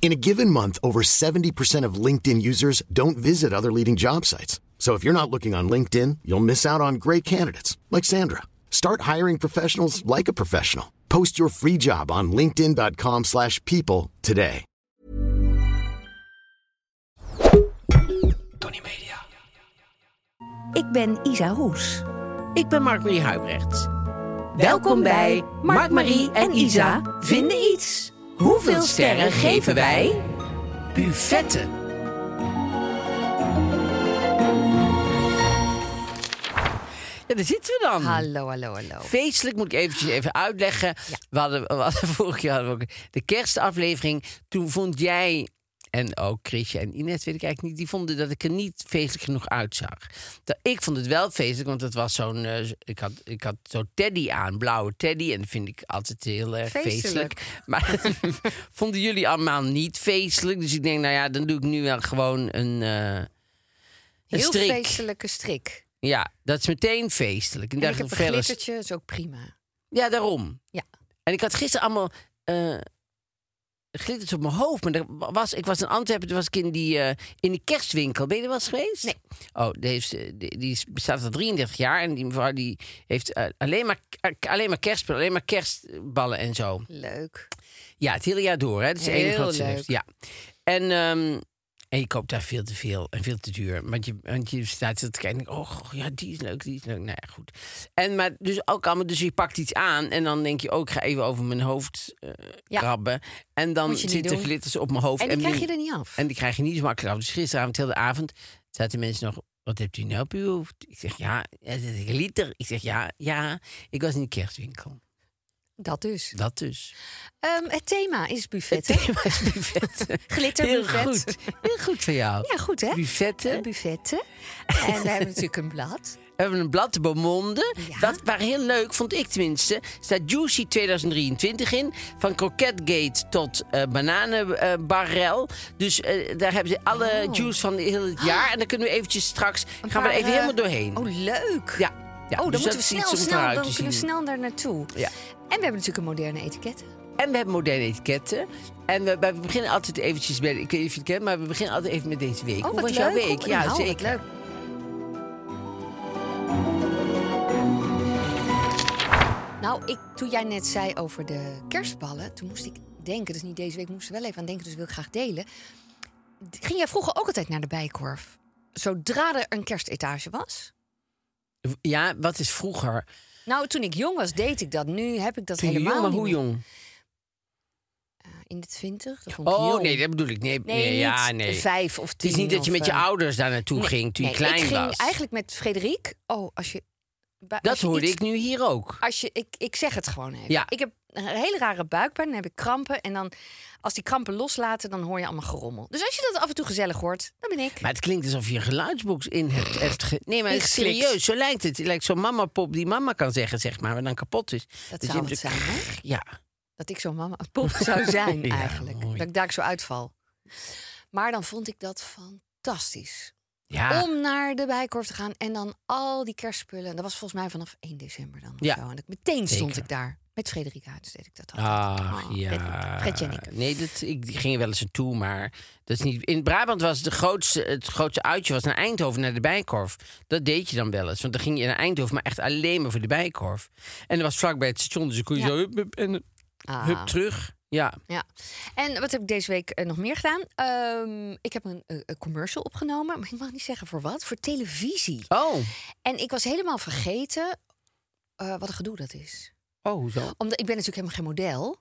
In a given month, over 70% of LinkedIn users don't visit other leading job sites. So if you're not looking on LinkedIn, you'll miss out on great candidates like Sandra. Start hiring professionals like a professional. Post your free job on linkedin.com/people slash people today. Tony Media. Ik ben Isa Roes. Ik ben Mark-Marie Huibrecht. Welkom bij Mark, Marie en Isa vinden iets. Hoeveel sterren geven wij? Buffetten. Ja, daar zitten we dan. Hallo, hallo, hallo. Feestelijk moet ik eventjes even uitleggen. We, hadden, we hadden vorig jaar hadden we ook de kerstaflevering. Toen vond jij en ook Chrisje en Ines, weet ik eigenlijk niet, die vonden dat ik er niet feestelijk genoeg uitzag. Dat, ik vond het wel feestelijk, want het was zo'n. eh, ik had, ik had zo'n teddy aan, blauwe teddy. En dat vind ik altijd heel erg Feestelijk. feestelijk. Maar vonden jullie allemaal niet feestelijk? Dus ik denk, nou ja, dan doe ik nu wel gewoon een. eh, een Heel strik. feestelijke strik. Ja, dat is meteen feestelijk. En En ik heb een glittertje, is ook prima. Ja, daarom. Ja. En ik had gisteren allemaal eh glitters op mijn hoofd. Maar er was, ik was in Antwerpen, toen was ik in die, eh, in die kerstwinkel. Ben je er wel eens geweest? Nee. Oh, die, heeft, eh, die, bestaat al 33 jaar. En die mevrouw die heeft eh, alleen, maar, eh, alleen maar kerstspullen, alleen maar kerstballen en zo. Leuk. Ja, het hele jaar door. Hè? Dat is het enige wat ze leuk. heeft. Ja. En, ehm, en je koopt daar veel te veel en veel te duur. Want je, want je staat te kijken. en denk, Oh, ja, die is leuk, die is leuk. Nou ja, goed. En maar dus ook allemaal, dus je pakt iets aan en dan denk je ook, ik ga even over mijn hoofd eh Ja. krabben. En dan zitten doen. glitters op mijn hoofd. En die krijg je er niet af. En die krijg je niet zo makkelijk af. Dus gisteravond, heel de avond, zaten mensen nog. Wat hebt u nou op uw hoofd? Ik zeg ja, glitter. Ik zeg ja, ja. Ik was in de kerstwinkel. Dat dus. Dat dus. Ehm, het thema is Het buffetten. thema is buffetten. Glitterbuffet. Heel goed. Heel goed van jou. Ja, goed hè? Buffetten. Eh, buffetten. en we hebben natuurlijk een blad. We hebben een blad de Beaumonde. Ja. Dat waren heel leuk, vond ik tenminste. Er staat Juicy 2023 in. Van Croquetgate tot eh bananenbarrel. dus eh, daar hebben ze alle Oh. juice van heel het jaar. En dan kunnen we eventjes straks... gaan we er even helemaal doorheen. Oh, leuk. ja. ja. oh, dan dus moeten we snel, snel, dan kunnen we snel daar naartoe. Ja. En we hebben natuurlijk een moderne etiket. En we hebben moderne etiketten. En we, we beginnen altijd eventjes bij... Ik weet niet of je het kent, maar we beginnen altijd even met deze week. Oh, Hoe was leuk. jouw week? Oh, ja, nou, zeker. leuk. Nou, ik, toen jij net zei over de kerstballen, toen moest ik denken, dus niet deze week, moest er wel even aan denken, dus wil ik graag delen. Ging jij vroeger ook altijd naar de bijkorf? Zodra er een kerstetage was? Ja, wat is vroeger? Nou, toen ik jong was, deed ik dat. Nu heb ik dat Toen helemaal jong, maar niet hoe meer. jong? In de twintig? Oh jong. nee, dat bedoel ik. Nee, Nee, ja, nee. vijf of Het tien. is niet dat je met je eh, ouders daar naartoe nee, ging toen je klein ik ging was. eigenlijk met Frederik. Oh, als je. Dat je hoorde iets- ik nu hier ook. Als je, ik, ik zeg het gewoon even. Ja. Ik heb een hele rare buikpijn, dan heb ik krampen. En dan, als die krampen loslaten, dan hoor je allemaal gerommel. Dus als je dat af en toe gezellig hoort, dan ben ik. Maar het klinkt alsof je een geluidsbox in hebt. hebt ge- nee, maar serieus. Zo lijkt het. Het lijkt zo'n mama-pop die mama kan zeggen, zeg maar, maar dan kapot is. Dat Dus zou het zijn, hè? Ja. Dat ik zo'n mama pop zou zijn, Ja, eigenlijk. mooi. Dat ik daar zo uitval. Maar dan vond ik dat fantastisch. Ja. Om naar de bijkorf te gaan en dan al die kerstspullen. Dat was volgens mij vanaf 1 december dan. Ja, Zo. En ik, meteen stond zeker. ik daar. Met Frederik Huids deed ik dat altijd. Ach, Oh, ja. En ik. Nee, dat, ik die ging er wel eens naartoe, maar dat is niet... In Brabant was de grootste, het grootste uitje was naar Eindhoven, naar de Bijkorf. Dat deed je dan wel eens, want dan ging je naar Eindhoven, maar echt alleen maar voor de Bijkorf. En dat was vlakbij het station, dus dan kon je Ja. zo hup, hup, en Ah. hup terug. Ja. Ja. En wat heb ik deze week eh, nog meer gedaan? Ehm, ik heb een, eh, een commercial opgenomen, maar ik mag niet zeggen voor wat. Voor televisie. Oh, En ik was helemaal vergeten eh, wat een gedoe dat is. Oh, hoezo? Omdat ik ben natuurlijk helemaal geen model,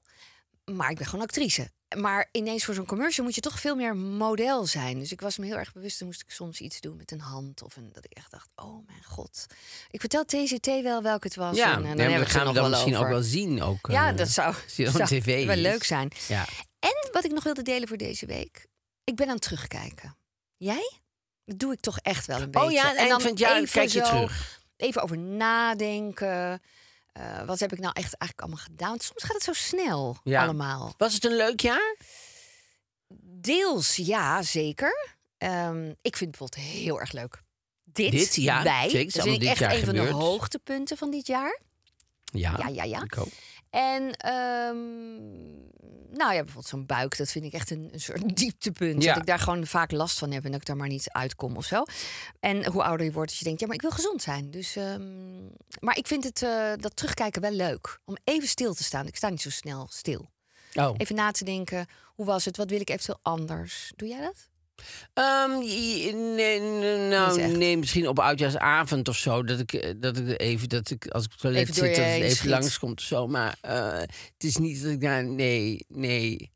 maar ik ben gewoon actrice. Maar ineens voor zo'n commercial moet je toch veel meer model zijn. Dus ik was me heel erg bewust, dan moest ik soms iets doen met een hand. Of een, dat ik echt dacht, oh mijn god. Ik vertel TCT wel welke het was. Ja, en, eh, nee, dan we gaan we dan misschien over. ook wel zien. Ook, Ja, eh, dat zou, dan zou tv wel leuk zijn. Ja. En wat ik nog wilde delen voor deze week. Ik ben aan het terugkijken. Jij? Dat doe ik toch echt wel een beetje. Oh ja, eind van het jaar even kijk je zo- terug. Even over nadenken. Eh, wat heb ik nou echt eigenlijk allemaal gedaan? Soms gaat het zo snel Ja. allemaal. Was het een leuk jaar? Deels ja, zeker. Ehm, ik vind het bijvoorbeeld heel erg leuk. Dit, Dit, ja, wij, zeker. Is dat vind allemaal ik dit echt een van de hoogtepunten van dit jaar. Ja, Ja, ja, ja. Ik ook. En ehm, nou ja, bijvoorbeeld zo'n buik, dat vind ik echt een, een soort dieptepunt. Ja. Dat ik daar gewoon vaak last van heb en dat ik daar maar niet uitkom of zo. En hoe ouder je wordt, dat je denkt, ja, maar ik wil gezond zijn. Dus, ehm, maar ik vind het, eh, dat terugkijken wel leuk. Om even stil te staan. Ik sta niet zo snel stil. Oh. Even na te denken, hoe was het? Wat wil ik eventueel anders? Doe jij dat? Ehm, nee, nou, Niet echt. nee, misschien op oudjaarsavond of zo. Dat ik, eh, dat ik even, dat ik als ik op het toilet Even zit, dat het even langskomt of zo. Maar eh, het is niet dat ik daar, nee, nee.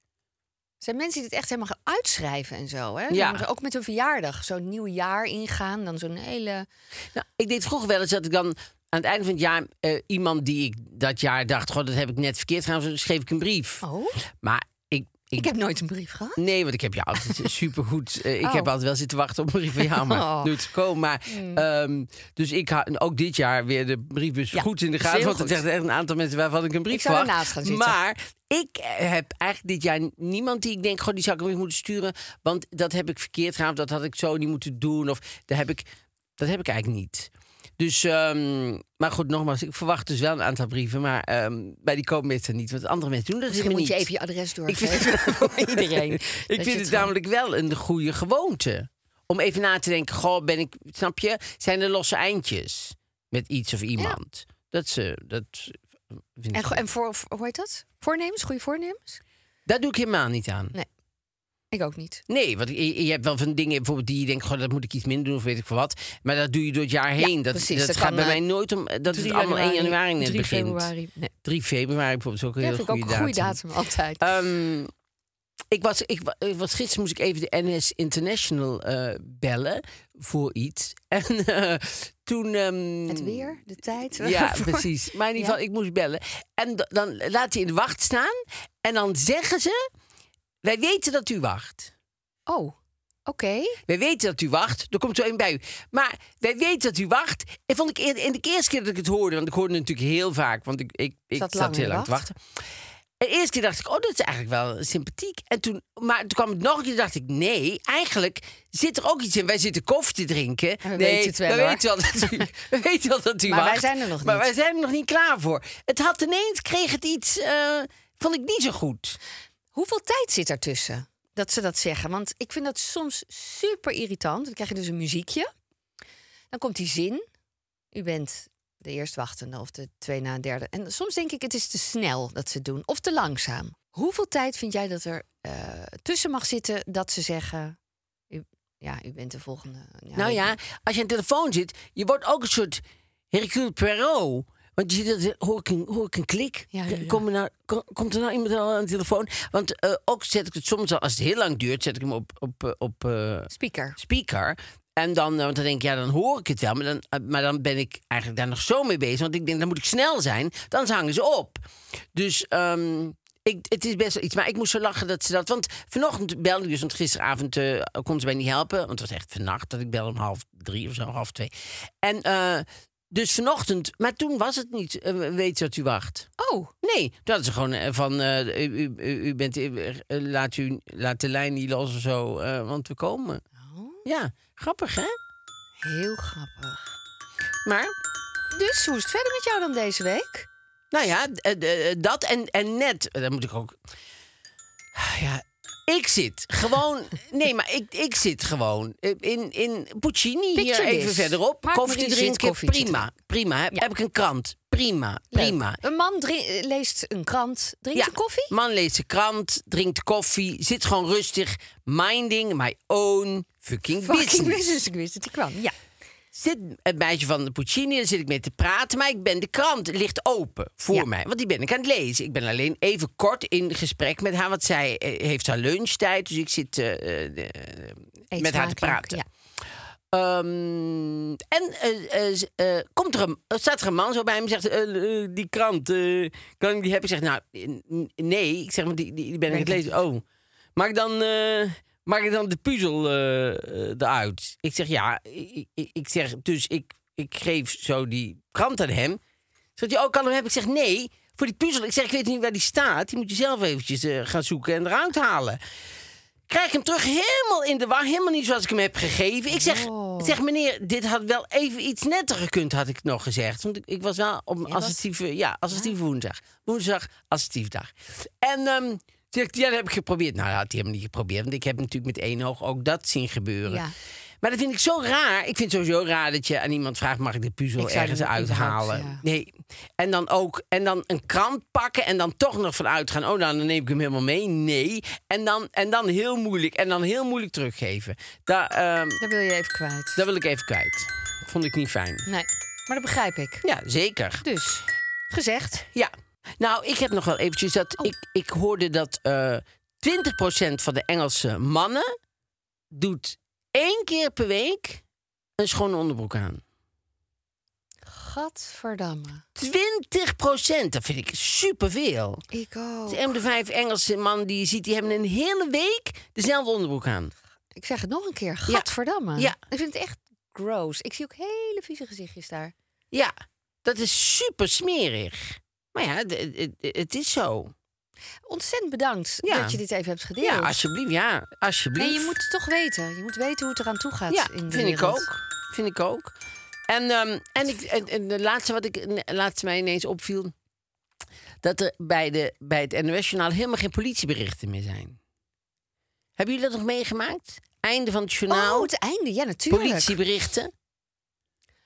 Er zijn mensen die dit echt helemaal gaan uitschrijven en zo. Hè? Ja. Ook met hun verjaardag. Zo'n nieuw jaar ingaan. Dan zo'n hele... Nou, ik deed vroeger wel eens dat ik dan aan het einde van het jaar eh, iemand die ik dat jaar dacht, god, dat heb ik net verkeerd gedaan, schreef ik een brief. Oh, Maar ik, heb nooit een brief gehad. Nee, want ik heb je altijd supergoed. eh ik Oh. heb altijd wel zitten wachten op een brief van jou, maar Oh. nooit gekomen. Maar, ehm, dus ik had ook dit jaar weer de briefbus Ja, goed in de gaten. Want er zijn echt een aantal mensen waarvan ik een brief Ik gaan zitten. Maar ik heb eigenlijk dit jaar niemand die ik denk, goh, die zou ik brief moeten sturen. Want dat heb ik verkeerd gedaan, of dat had ik zo niet moeten doen. Of dat heb ik, dat heb ik eigenlijk niet. Dus, ehm, maar goed, nogmaals, ik verwacht dus wel een aantal brieven. Maar ehm, bij die komen mensen niet. Want andere mensen doen dat Misschien moet je niet. even je adres doorgeven voor iedereen. ik Dat vind het namelijk wel een goede gewoonte. Om even na te denken, goh, ben ik, snap je, zijn er losse eindjes met iets of iemand? Dat ze, dat vind En, ik, en voor- hoe heet dat? Voornemens? Goede voornemens? daar doe ik helemaal niet aan. Nee. Ik ook niet. Nee, want je, je hebt wel van dingen bijvoorbeeld die je denkt, goh, dat moet ik iets minder doen of weet ik veel wat. Maar dat doe je door het jaar heen. dat precies. dat, Dat gaat bij eh, mij nooit om, dat is 3 allemaal 1 januari net 3 begint. februari. Nee. 3 februari bijvoorbeeld is ook een Ja, heel goede een goede datum. datum altijd. Ehm, ik was, ik, wa- ik was gisteren moest ik even de NS International eh, bellen voor iets. En eh, toen. ehm, het weer, de tijd. Ja, precies. Maar in ieder Ja. geval, ik moest bellen. En dan laat hij in de wacht staan. En dan zeggen ze: Wij weten dat u wacht. Oh, oké. Wij weten dat u wacht. Er komt zo een bij u. Maar wij weten dat u wacht. En vond ik in de eerste keer dat ik het hoorde, want ik hoorde het natuurlijk heel vaak, want ik, ik, ik Zat heel lang te wacht. wachten. En de eerste keer dacht ik, oh, dat is eigenlijk wel sympathiek. En toen, maar toen kwam het nog een keer, dacht ik, nee, eigenlijk zit er ook iets in. Wij zitten koffie te drinken. we nee, weten het wel, we weten wel dat u, we weten wel dat u Maar wij wacht. zijn er nog Maar niet. wij zijn er nog niet klaar voor. Het had ineens, kreeg het iets, eh, vond ik niet zo goed. Hoeveel tijd zit ertussen dat ze dat zeggen? Want ik vind dat soms super irritant. Dan krijg je dus een muziekje. Dan komt die zin. U bent de eerstwachtende of de twee na een derde. En soms denk ik, het is te snel dat ze het doen. Of te langzaam. Hoeveel tijd vind jij dat er eh, tussen mag zitten dat ze zeggen... U, ja, u bent de volgende. Ja, nou ja, als je aan de telefoon zit, je wordt ook een soort Hercule Poirot. Want je ziet dat, hoor ik een, hoor ik een klik? Ja, ja, ja. Kom er nou, kom- komt er nou iemand al aan de telefoon? Want eh, ook zet ik het soms, al, als het heel lang duurt, zet ik hem op, op, eh, op eh, Speaker. speaker. En dan, want dan denk ik, ja, dan hoor ik het wel. Maar dan, maar dan ben ik eigenlijk daar nog zo mee bezig. Want ik denk, dan moet ik snel zijn. Dan hangen ze op. Dus ehm, ik, het is best wel iets. Maar ik moest zo lachen dat ze dat... Want vanochtend belde ik dus, want gisteravond kon ze mij niet helpen. Want het was echt vannacht dat ik belde om half drie of zo, half twee. En dus vanochtend... Maar toen was het niet, eh, weet je wat u wacht. Oh, Nee, toen hadden ze gewoon eh, van, eh, u, u, bent, laat, u, laat de lijn niet los of zo, want we komen. Ja, grappig hè? heel grappig. Maar, Dus hoe is het verder met jou dan deze week? nou ja, dat en, en net, dan moet ik ook... Ja, ik zit gewoon... Nee, maar ik, ik zit gewoon eh, in, in Puccini hier even this. verderop. Koffie drinken, zit koffietje prima. Prima, heb, Ja. heb ik een krant. Prima, prima. Een man leest een krant, drinkt een koffie? Man leest de krant, drinkt koffie, zit gewoon rustig. Minding my own fucking, Fucking business. business, ik wist dat die kwam. Ja. Zit een meisje van de Puccini, daar zit ik mee te praten. Maar ik ben de krant, ligt open voor Ja. mij. Want die ben ik aan het lezen. Ik ben alleen even kort in gesprek met haar. Want zij eh, heeft haar lunchtijd. Dus ik zit eh, eh, met haar te praten. Ja. Ehm, en komt er een, staat er een man zo bij me en zegt... die krant, kan ik die hebben? Ik zeg, nou, nee. Ik zeg, maar die, die, die ben ik aan het lezen. Oh. mag ik dan, mag ik dan de puzzel eh, eh, eruit? Ik zeg, ja. Ik, ik, zeg, dus ik, ik geef zo die krant aan hem. Zegt hij, oh, kan hem hebben? Ik zeg, nee, voor die puzzel. Ik zeg, ik weet niet waar die staat. Die moet je zelf eventjes eh, gaan zoeken en eruit halen. Krijg hem terug helemaal in de war. Helemaal niet zoals ik hem heb gegeven. Ik zeg, Oh. zeg meneer, dit had wel even iets netter gekund, had ik nog gezegd. Want ik, ik was wel op een Jij was- assertieve, ja, assertieve woensdag. Woensdag, assertief dag. En ehm zegt hij, ja, dat heb ik geprobeerd. Nou, dat had hij helemaal niet geprobeerd. Want ik heb natuurlijk met één oog ook dat zien gebeuren. Ja. Maar dat vind ik zo raar. Ik vind het sowieso raar dat je aan iemand vraagt: mag ik de puzzel Ik ergens er uithalen? ja. Nee. En dan ook en dan een krant pakken en dan toch nog vanuit gaan. Oh, nou, dan neem ik hem helemaal mee. Nee. En dan, en dan heel moeilijk. En dan heel moeilijk teruggeven. Daar, ehm, Daar wil je even kwijt. dat wil ik even kwijt. Vond ik niet fijn. Nee, maar dat begrijp ik. Ja, zeker. Dus, gezegd. Ja. Nou, ik heb nog wel eventjes dat. Oh. Ik, ik hoorde dat eh 20% van de Engelse mannen doet één keer per week een schone onderbroek aan. Gadverdamme. 20% Dat vind ik superveel. Ik ook. De een op de vijf Engelse mannen die je ziet, die hebben een hele week dezelfde onderbroek aan. Ik zeg het nog een keer. Gadverdamme. Ja. Ik vind het echt gross. Ik zie ook hele vieze gezichtjes daar. Ja, dat is super smerig. Maar ja, het- is zo. Ontzettend bedankt Ja. dat je dit even hebt gedeeld. Ja, alsjeblieft. Ja, alsjeblieft. En je moet het toch weten. Je moet weten hoe het eraan toe gaat Ja, in de vind ik ook. Vind ik ook. En, ehm, en, ik, en, en de laatste wat ik laatste mij ineens opviel... dat er bij, de, bij het NOS-journaal helemaal geen politieberichten meer zijn. Hebben jullie dat nog meegemaakt? Einde van het journaal. Oh, het einde. Ja, natuurlijk. politieberichten.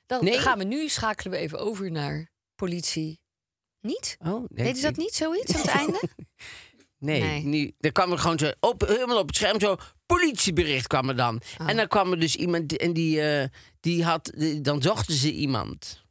Dan Nee. gaan we nu, schakelen we even over naar politie. Niet? Oh, nee, ze dat niet, zoiets, aan het einde? Nee, Nee. Nu, er kwam er gewoon zo op, helemaal op het scherm zo politiebericht kwam er dan. Oh. En dan kwam er dus iemand en die, eh, die had, die- dan zochten ze iemand.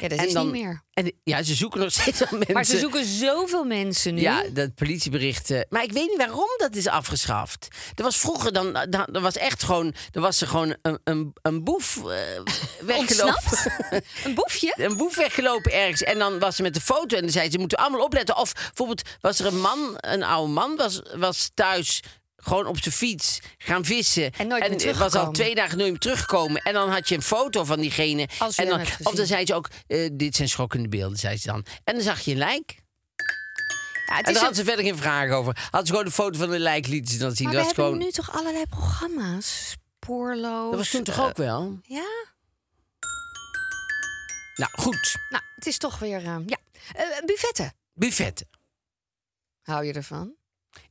Ja, dat en is dan, niet meer. En, ja, ze zoeken nog steeds al mensen. Maar ze zoeken zoveel mensen nu. Ja, dat politieberichten. Maar ik weet niet waarom dat is afgeschaft. Er was vroeger dan, dan er was echt gewoon, er was er gewoon een, een, een boef eh, weggelopen. Een boefje? een boef weggelopen ergens. En dan was ze met de foto en dan zei ze, ze moeten allemaal opletten. Of bijvoorbeeld was er een man, een oude man, was, was thuis gewoon op zijn fiets gaan vissen. En nooit meer was al twee dagen nooit meer teruggekomen. En dan had je een foto van diegene. Als en dan, of dan zei ze ook, eh, dit zijn schokkende beelden, zei ze dan. En dan zag je een lijk. Ja, En daar een- hadden ze verder geen vragen over. Hadden ze gewoon de foto van de lijk lieten ze dan zien. Maar dat we hebben gewoon. nu toch allerlei programma's? Spoorloos. Dat was toen toch eh, ook wel? Ja? Nou, goed. Nou, het is toch weer... eh, ja. Eh, buffetten. Buffetten. Hou je ervan?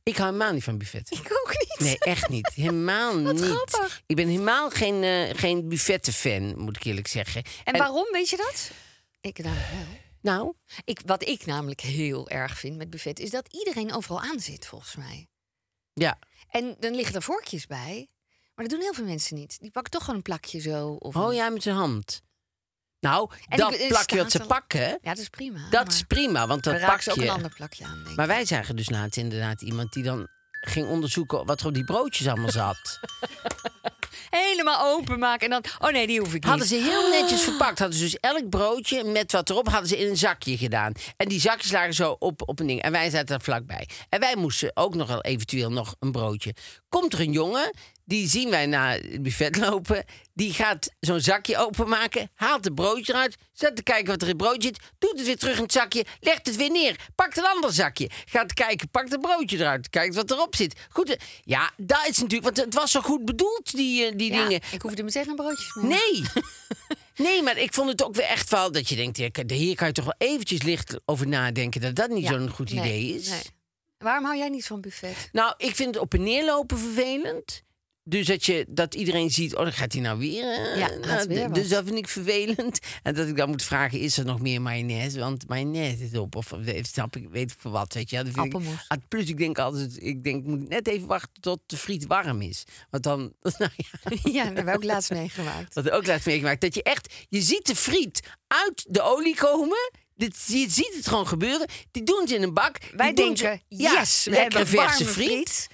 Ik hou helemaal niet van buffetten. Ik ook niet. Nee, echt niet. Helemaal Wat niet. grappig. Ik ben helemaal geen, eh geen buffetten-fan, moet ik eerlijk zeggen. En, waarom, weet je dat? Ik namelijk wel. Nou, Ik, wat ik namelijk heel erg vind met buffet... is dat iedereen overal aan zit, volgens mij. ja. En dan liggen er vorkjes bij. Maar dat doen heel veel mensen niet. Die pakken toch gewoon een plakje zo. Of Oh een- ja, met zijn hand. Nou, En dat ik- plakje wat ze pakken, Ja, dat is prima. dat maar is prima. Want dan dat raken ze ook een ander plakje aan. Maar wij zagen dus laatst inderdaad iemand die dan ging onderzoeken... wat er op die broodjes allemaal zat. Helemaal openmaken en dan... Oh nee, die hoef ik niet. Hadden ze heel netjes verpakt. Hadden ze dus elk broodje met wat erop hadden ze in een zakje gedaan. En die zakjes lagen zo op, op een ding. En wij zaten daar vlakbij. En wij moesten ook nog wel eventueel nog een broodje. Komt er een jongen, die zien wij naar het buffet lopen. Die gaat zo'n zakje openmaken, haalt het broodje eruit, zet te kijken wat er in het broodje zit, doet het weer terug in het zakje, legt het weer neer, pakt een ander zakje, gaat kijken, pakt het broodje eruit, kijkt wat erop zit. Goed, eh, ja, dat is natuurlijk, want het was zo goed bedoeld, die, eh, die Ja, dingen. ik hoefde meteen geen broodjes meer. Nee. Nee, maar ik vond het ook weer echt wel dat je denkt... hier kan je toch wel eventjes licht over nadenken... dat dat niet Ja, zo'n goed nee, idee is. nee. Waarom hou jij niet van buffet? Nou, ik vind het op en neer lopen vervelend. Dus dat, je, dat iedereen ziet, oh, dan gaat hij nou weer. eh, Ja, nou, weer dus dat vind ik vervelend. En dat ik dan moet vragen, is er nog meer mayonaise? Want mayonaise is op. Of eh, snap ik, weet ik voor wat, weet je. Dat ik-. Ah, plus, ik denk altijd, ik denk, ik moet net even wachten tot de friet warm is. Want dan, nou ja... ja, dat hebben we ook laatst meegemaakt. Wat ik ook laatst meegemaakt. Dat je echt, je ziet de friet uit de olie komen. Dit, je ziet het gewoon gebeuren. Die doen ze in een bak. Wij denken, yes, we hebben verse friet.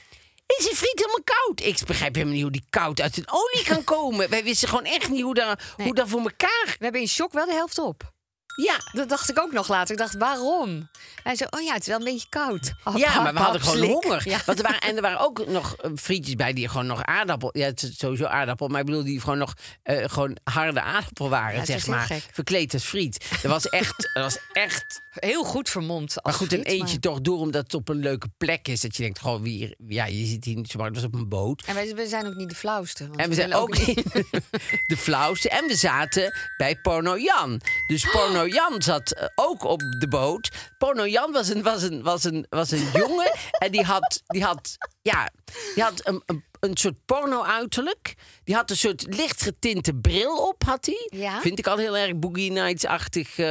Is die friet helemaal koud? Ik begrijp helemaal niet hoe die koud uit de olie kan komen. Wij wisten gewoon echt niet hoe dat, Nee. hoe dat voor elkaar... We hebben in shock wel de helft op. Ja. Dat dacht ik ook nog later. Ik dacht, waarom? Hij zei, oh ja, het is wel een beetje koud. Hap, Ja, hap, maar we hadden hap, gewoon slik. honger. Ja. Want er waren, en er waren ook nog eh, frietjes bij die gewoon nog aardappel... Ja, het is sowieso aardappel, maar ik bedoel die gewoon nog eh, gewoon harde aardappel waren, Ja, het zeg maar. gek. Verkleed als friet. Dat was echt... dat was echt Heel goed vermomd. maar als goed, friet, een eentje maar- toch door omdat het op een leuke plek is. Dat je denkt, gewoon wie, ja, je zit hier niet zomaar. Het was op een boot. En wij, we zijn ook niet de flauwste. want En we zijn willen ook niet de flauwste. En we zaten bij Porno Jan. Dus Porno Jan zat eh, ook op de boot. Porno Jan was een, was een, was een, was een jongen. En die had, die had, ja, die had een, een, een soort porno-uiterlijk. Die had een soort licht getinte bril op, had hij. Ja. Vind ik al heel erg Boogie Nights-achtig. eh,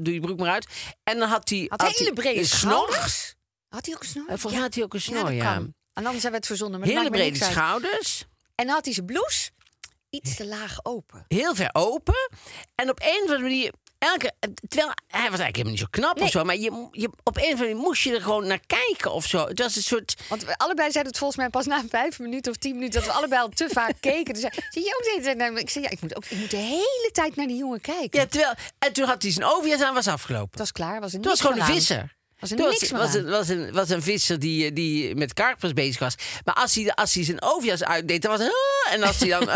doe je broek maar uit. En dan had hij... Had hele brede een snor. schouders? Had hij ook een snor? Eh, Volgens mij had hij ook een snor, ja. En anders hebben we het verzonnen. Maar dat Hele brede schouders. En dan had hij zijn blouse iets te laag open. heel ver open. En op een of andere manier. Elke, terwijl hij was eigenlijk helemaal niet zo knap of zo. Maar je, je, op een of andere manier moest je er gewoon naar kijken of zo. Het was een soort. Want we allebei zeiden het volgens mij pas na vijf minuten of tien minuten... dat we allebei al te vaak keken. Dus zie je ook naar me? Ik zei, ja, ik moet, ook, ik moet de hele tijd naar die jongen kijken. Ja, terwijl, en toen had hij zijn OVS aan, was afgelopen. Het was klaar, was er Toen was gewoon een visser. Was er niks was, aan. een, was, een, was een visser die, eh, die met karpers bezig was. Maar als hij, als hij zijn OVS uitdeed, dan was het... "Ah", en als hij dan... "Ah",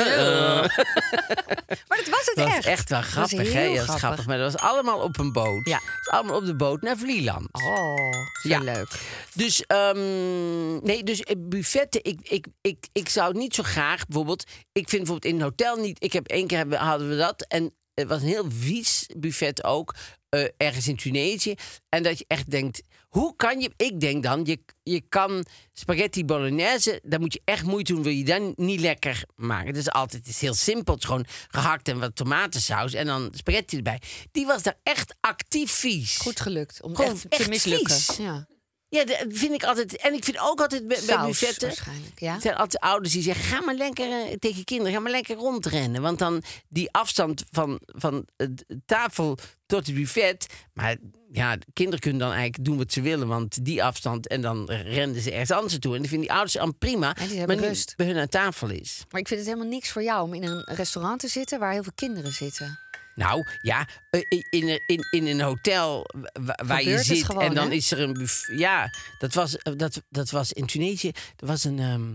Maar dat was het dat was echt. echt wel Dat was grappig, hè? Ja, grappig. grappig. Maar dat was allemaal op een boot. Ja. Was allemaal op de boot naar Vlieland. Oh, zo Ja. leuk. Dus, ehm, nee, dus eh, buffetten, ik, ik, ik, ik zou het niet zo graag bijvoorbeeld. Ik vind bijvoorbeeld in een hotel niet. Ik heb één keer hebben, hadden we dat. En het was een heel vies buffet ook. Eh, ergens in Tunesië. En dat je echt denkt. Hoe kan je. Ik denk dan, je, je kan spaghetti bolognese. Daar moet je echt moeite doen. Wil je dan niet lekker maken? Het is altijd het is heel simpel. Het is gewoon gehakt en wat tomatensaus. En dan spaghetti erbij. Die was daar echt actief vies. Goed gelukt om Gewoon echt, echt te mislukken. vies. Ja. Ja, dat vind ik altijd. En ik vind ook altijd bij, bij buffetten. waarschijnlijk, ja. Zijn altijd ouders die zeggen: ga maar lekker eh, tegen kinderen, ga maar lekker rondrennen. Want dan die afstand van, van de tafel tot het buffet. Maar ja, de kinderen kunnen dan eigenlijk doen wat ze willen. Want die afstand. En dan renden ze ergens anders toe. En dat vinden die ouders dan prima. Die maar niet rust. bij hun aan tafel is. Maar ik vind het helemaal niks voor jou om in een restaurant te zitten waar heel veel kinderen zitten. Nou ja, eh, in, een- in, in een hotel wa- waar je Gebeurt zit gewoon, en dan hè? is er een buffet. Ja, dat was, eh, dat, dat was in Tunesië. Er was een, ehm,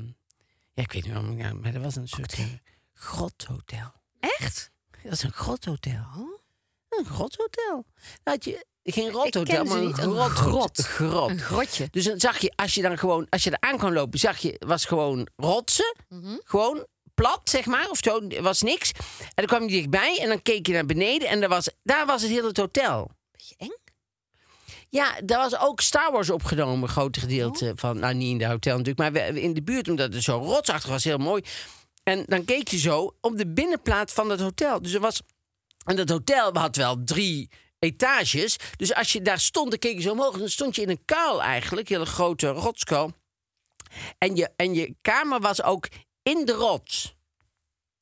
ja, ik weet niet waarom, ja, maar er was een soort uh, grothotel. Echt? Dat is een grothotel. Een grothotel. Dan had je geen rothotel, maar. Een grot. grot. grot. Een grotje. Dus dan zag je, als je dan gewoon, als je er aan kon lopen, zag je, was gewoon rotsen. Mhm. Gewoon plat, zeg maar, of zo, er was niks. En dan kwam je dichtbij en dan keek je naar beneden en daar was, daar was het hele hotel. Beetje eng? Ja, daar was ook Star Wars opgenomen, een groot gedeelte van. Nou, niet in de hotel natuurlijk, maar in de buurt, omdat het zo rotsachtig was, heel mooi. En dan keek je zo op de binnenplaat van het hotel. Dus er was. En dat hotel had wel drie etages. Dus als je daar stond, dan keek je zo omhoog. Dan stond je in een kuil eigenlijk, een hele grote rotskuil. En je, en je kamer was ook in de rots.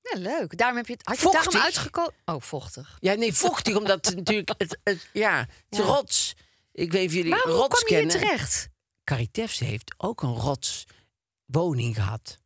Ja, leuk. Daarom heb je het, had je het daarom Vochtig. uitgekozen? Oh, vochtig. Ja, nee, vochtig, omdat het natuurlijk. Het, het, ja, het Ja. rots. Ik weet niet of jullie Waarom rots kwam je hier kennen. terecht? Caritefs heeft ook een rotswoning gehad.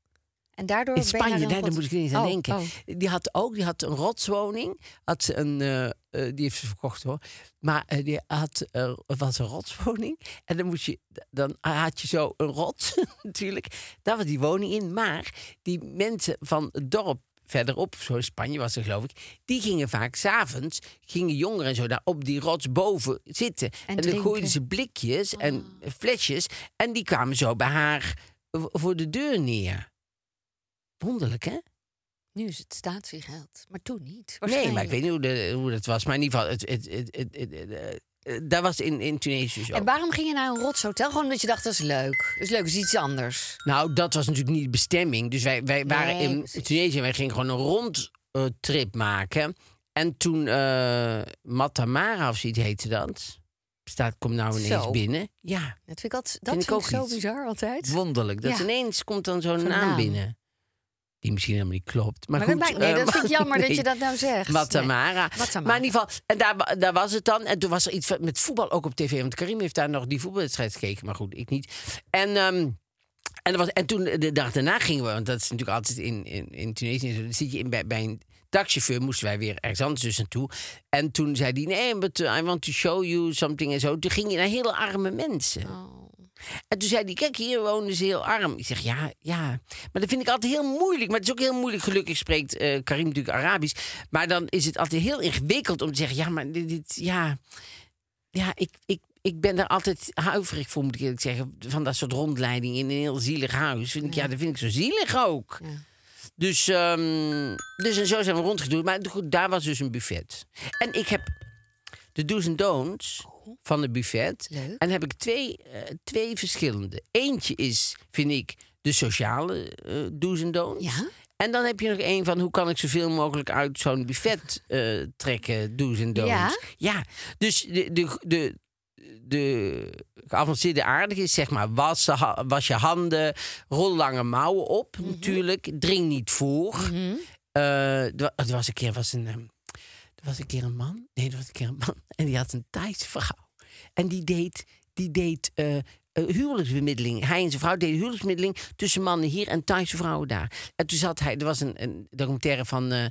En daardoor In ben je naar Spanje, nee, daar moet ik niet eens aan Oh, denken. oh. Die had ook die had een rotswoning. Had ze een, eh, eh, die heeft ze verkocht hoor. Maar eh, die had, eh, het was een rotswoning. En dan, moest je, dan had je zo een rots natuurlijk. Daar was die woning in. Maar die mensen van het dorp verderop, zo in Spanje was er geloof ik, die gingen vaak s'avonds, gingen jongeren en zo daar op die rots boven zitten. En, dan drinken. gooiden ze blikjes en flesjes en die kwamen zo bij haar voor de deur neer. Wonderlijk, hè? Nu is het statiegeld, maar toen niet. Nee, maar ik weet niet hoe, de, hoe dat was. Maar in ieder geval, het, het, het, eh, eh, daar was in, in Tunesië zo. En waarom ging je naar een rotshotel? Gewoon omdat je dacht, dat is leuk. Dat is leuk, dat is iets anders. Nou, dat was natuurlijk niet de bestemming. Dus wij, wij waren Nee, in precies. Tunesië en wij gingen gewoon een rondtrip maken. En toen eh Matamara of zoiets heette dat. Staat, komt nou ineens Zo. binnen. Ja, Dat vind ik, altijd, dat Vind ik vind ik ook zo iets. bizar altijd. wonderlijk. Dat Ja. ineens komt dan zo'n Zo'n naam, naam. binnen. Die misschien helemaal niet klopt. Maar, Maar, goed, dat, maakt- nee, eh, dat vind ik jammer dat je dat nou zegt. Nee. Matamara. Maar in ieder geval, en daar, daar was het dan. En toen was er iets met voetbal ook op tv. Want Karim heeft daar nog die voetbalwedstrijd gekeken. Maar goed, ik niet. En, ehm, en, was, en toen, de dag daarna gingen we... Want dat is natuurlijk altijd in, in, in Tunesië. Dan zit je in, bij, bij een taxichauffeur moesten wij weer ergens anders dus naartoe. En toen zei hij, nee, but I want to show you something en zo. Toen ging hij naar hele arme mensen. Oh. En toen zei hij, kijk, hier wonen ze heel arm. Ik zeg, ja, ja. Maar dat vind ik altijd heel moeilijk. Maar het is ook heel moeilijk. Gelukkig spreekt eh, Karim natuurlijk Arabisch. Maar dan is het altijd heel ingewikkeld om te zeggen... ja, maar dit, dit- ja... Ja, ik, ik, ik ben daar altijd huiverig voor, moet ik eerlijk zeggen. Van dat soort rondleiding in een heel zielig huis. Vind ik, ja. dat vind ik zo zielig ook. Ja. Dus, ehm, dus en zo zijn we rondgedoen. Maar goed, daar was dus een buffet. En ik heb de do's en don'ts van het buffet. Leuk. En heb ik twee, eh, twee verschillende. Eentje is, vind ik, de sociale do's en don'ts. Ja. En dan heb je nog één van hoe kan ik zoveel mogelijk uit zo'n buffet eh, trekken, do's en don'ts. Ja? ja. Dus de, de, de, de geavanceerde aardige is zeg maar was, was je handen, rol lange mouwen op Mhm. natuurlijk, dring niet voor. Er wa- er was een keer was een, ehm, was een keer een man, nee, er was een keer een man en die had een Thaise vrouw en die deed, die deed eh, eh, huwelijksbemiddeling. Hij en zijn vrouw deden huwelijksbemiddeling tussen mannen hier en Thaise vrouwen daar. En toen zat hij, er was een, een documentaire van. eh,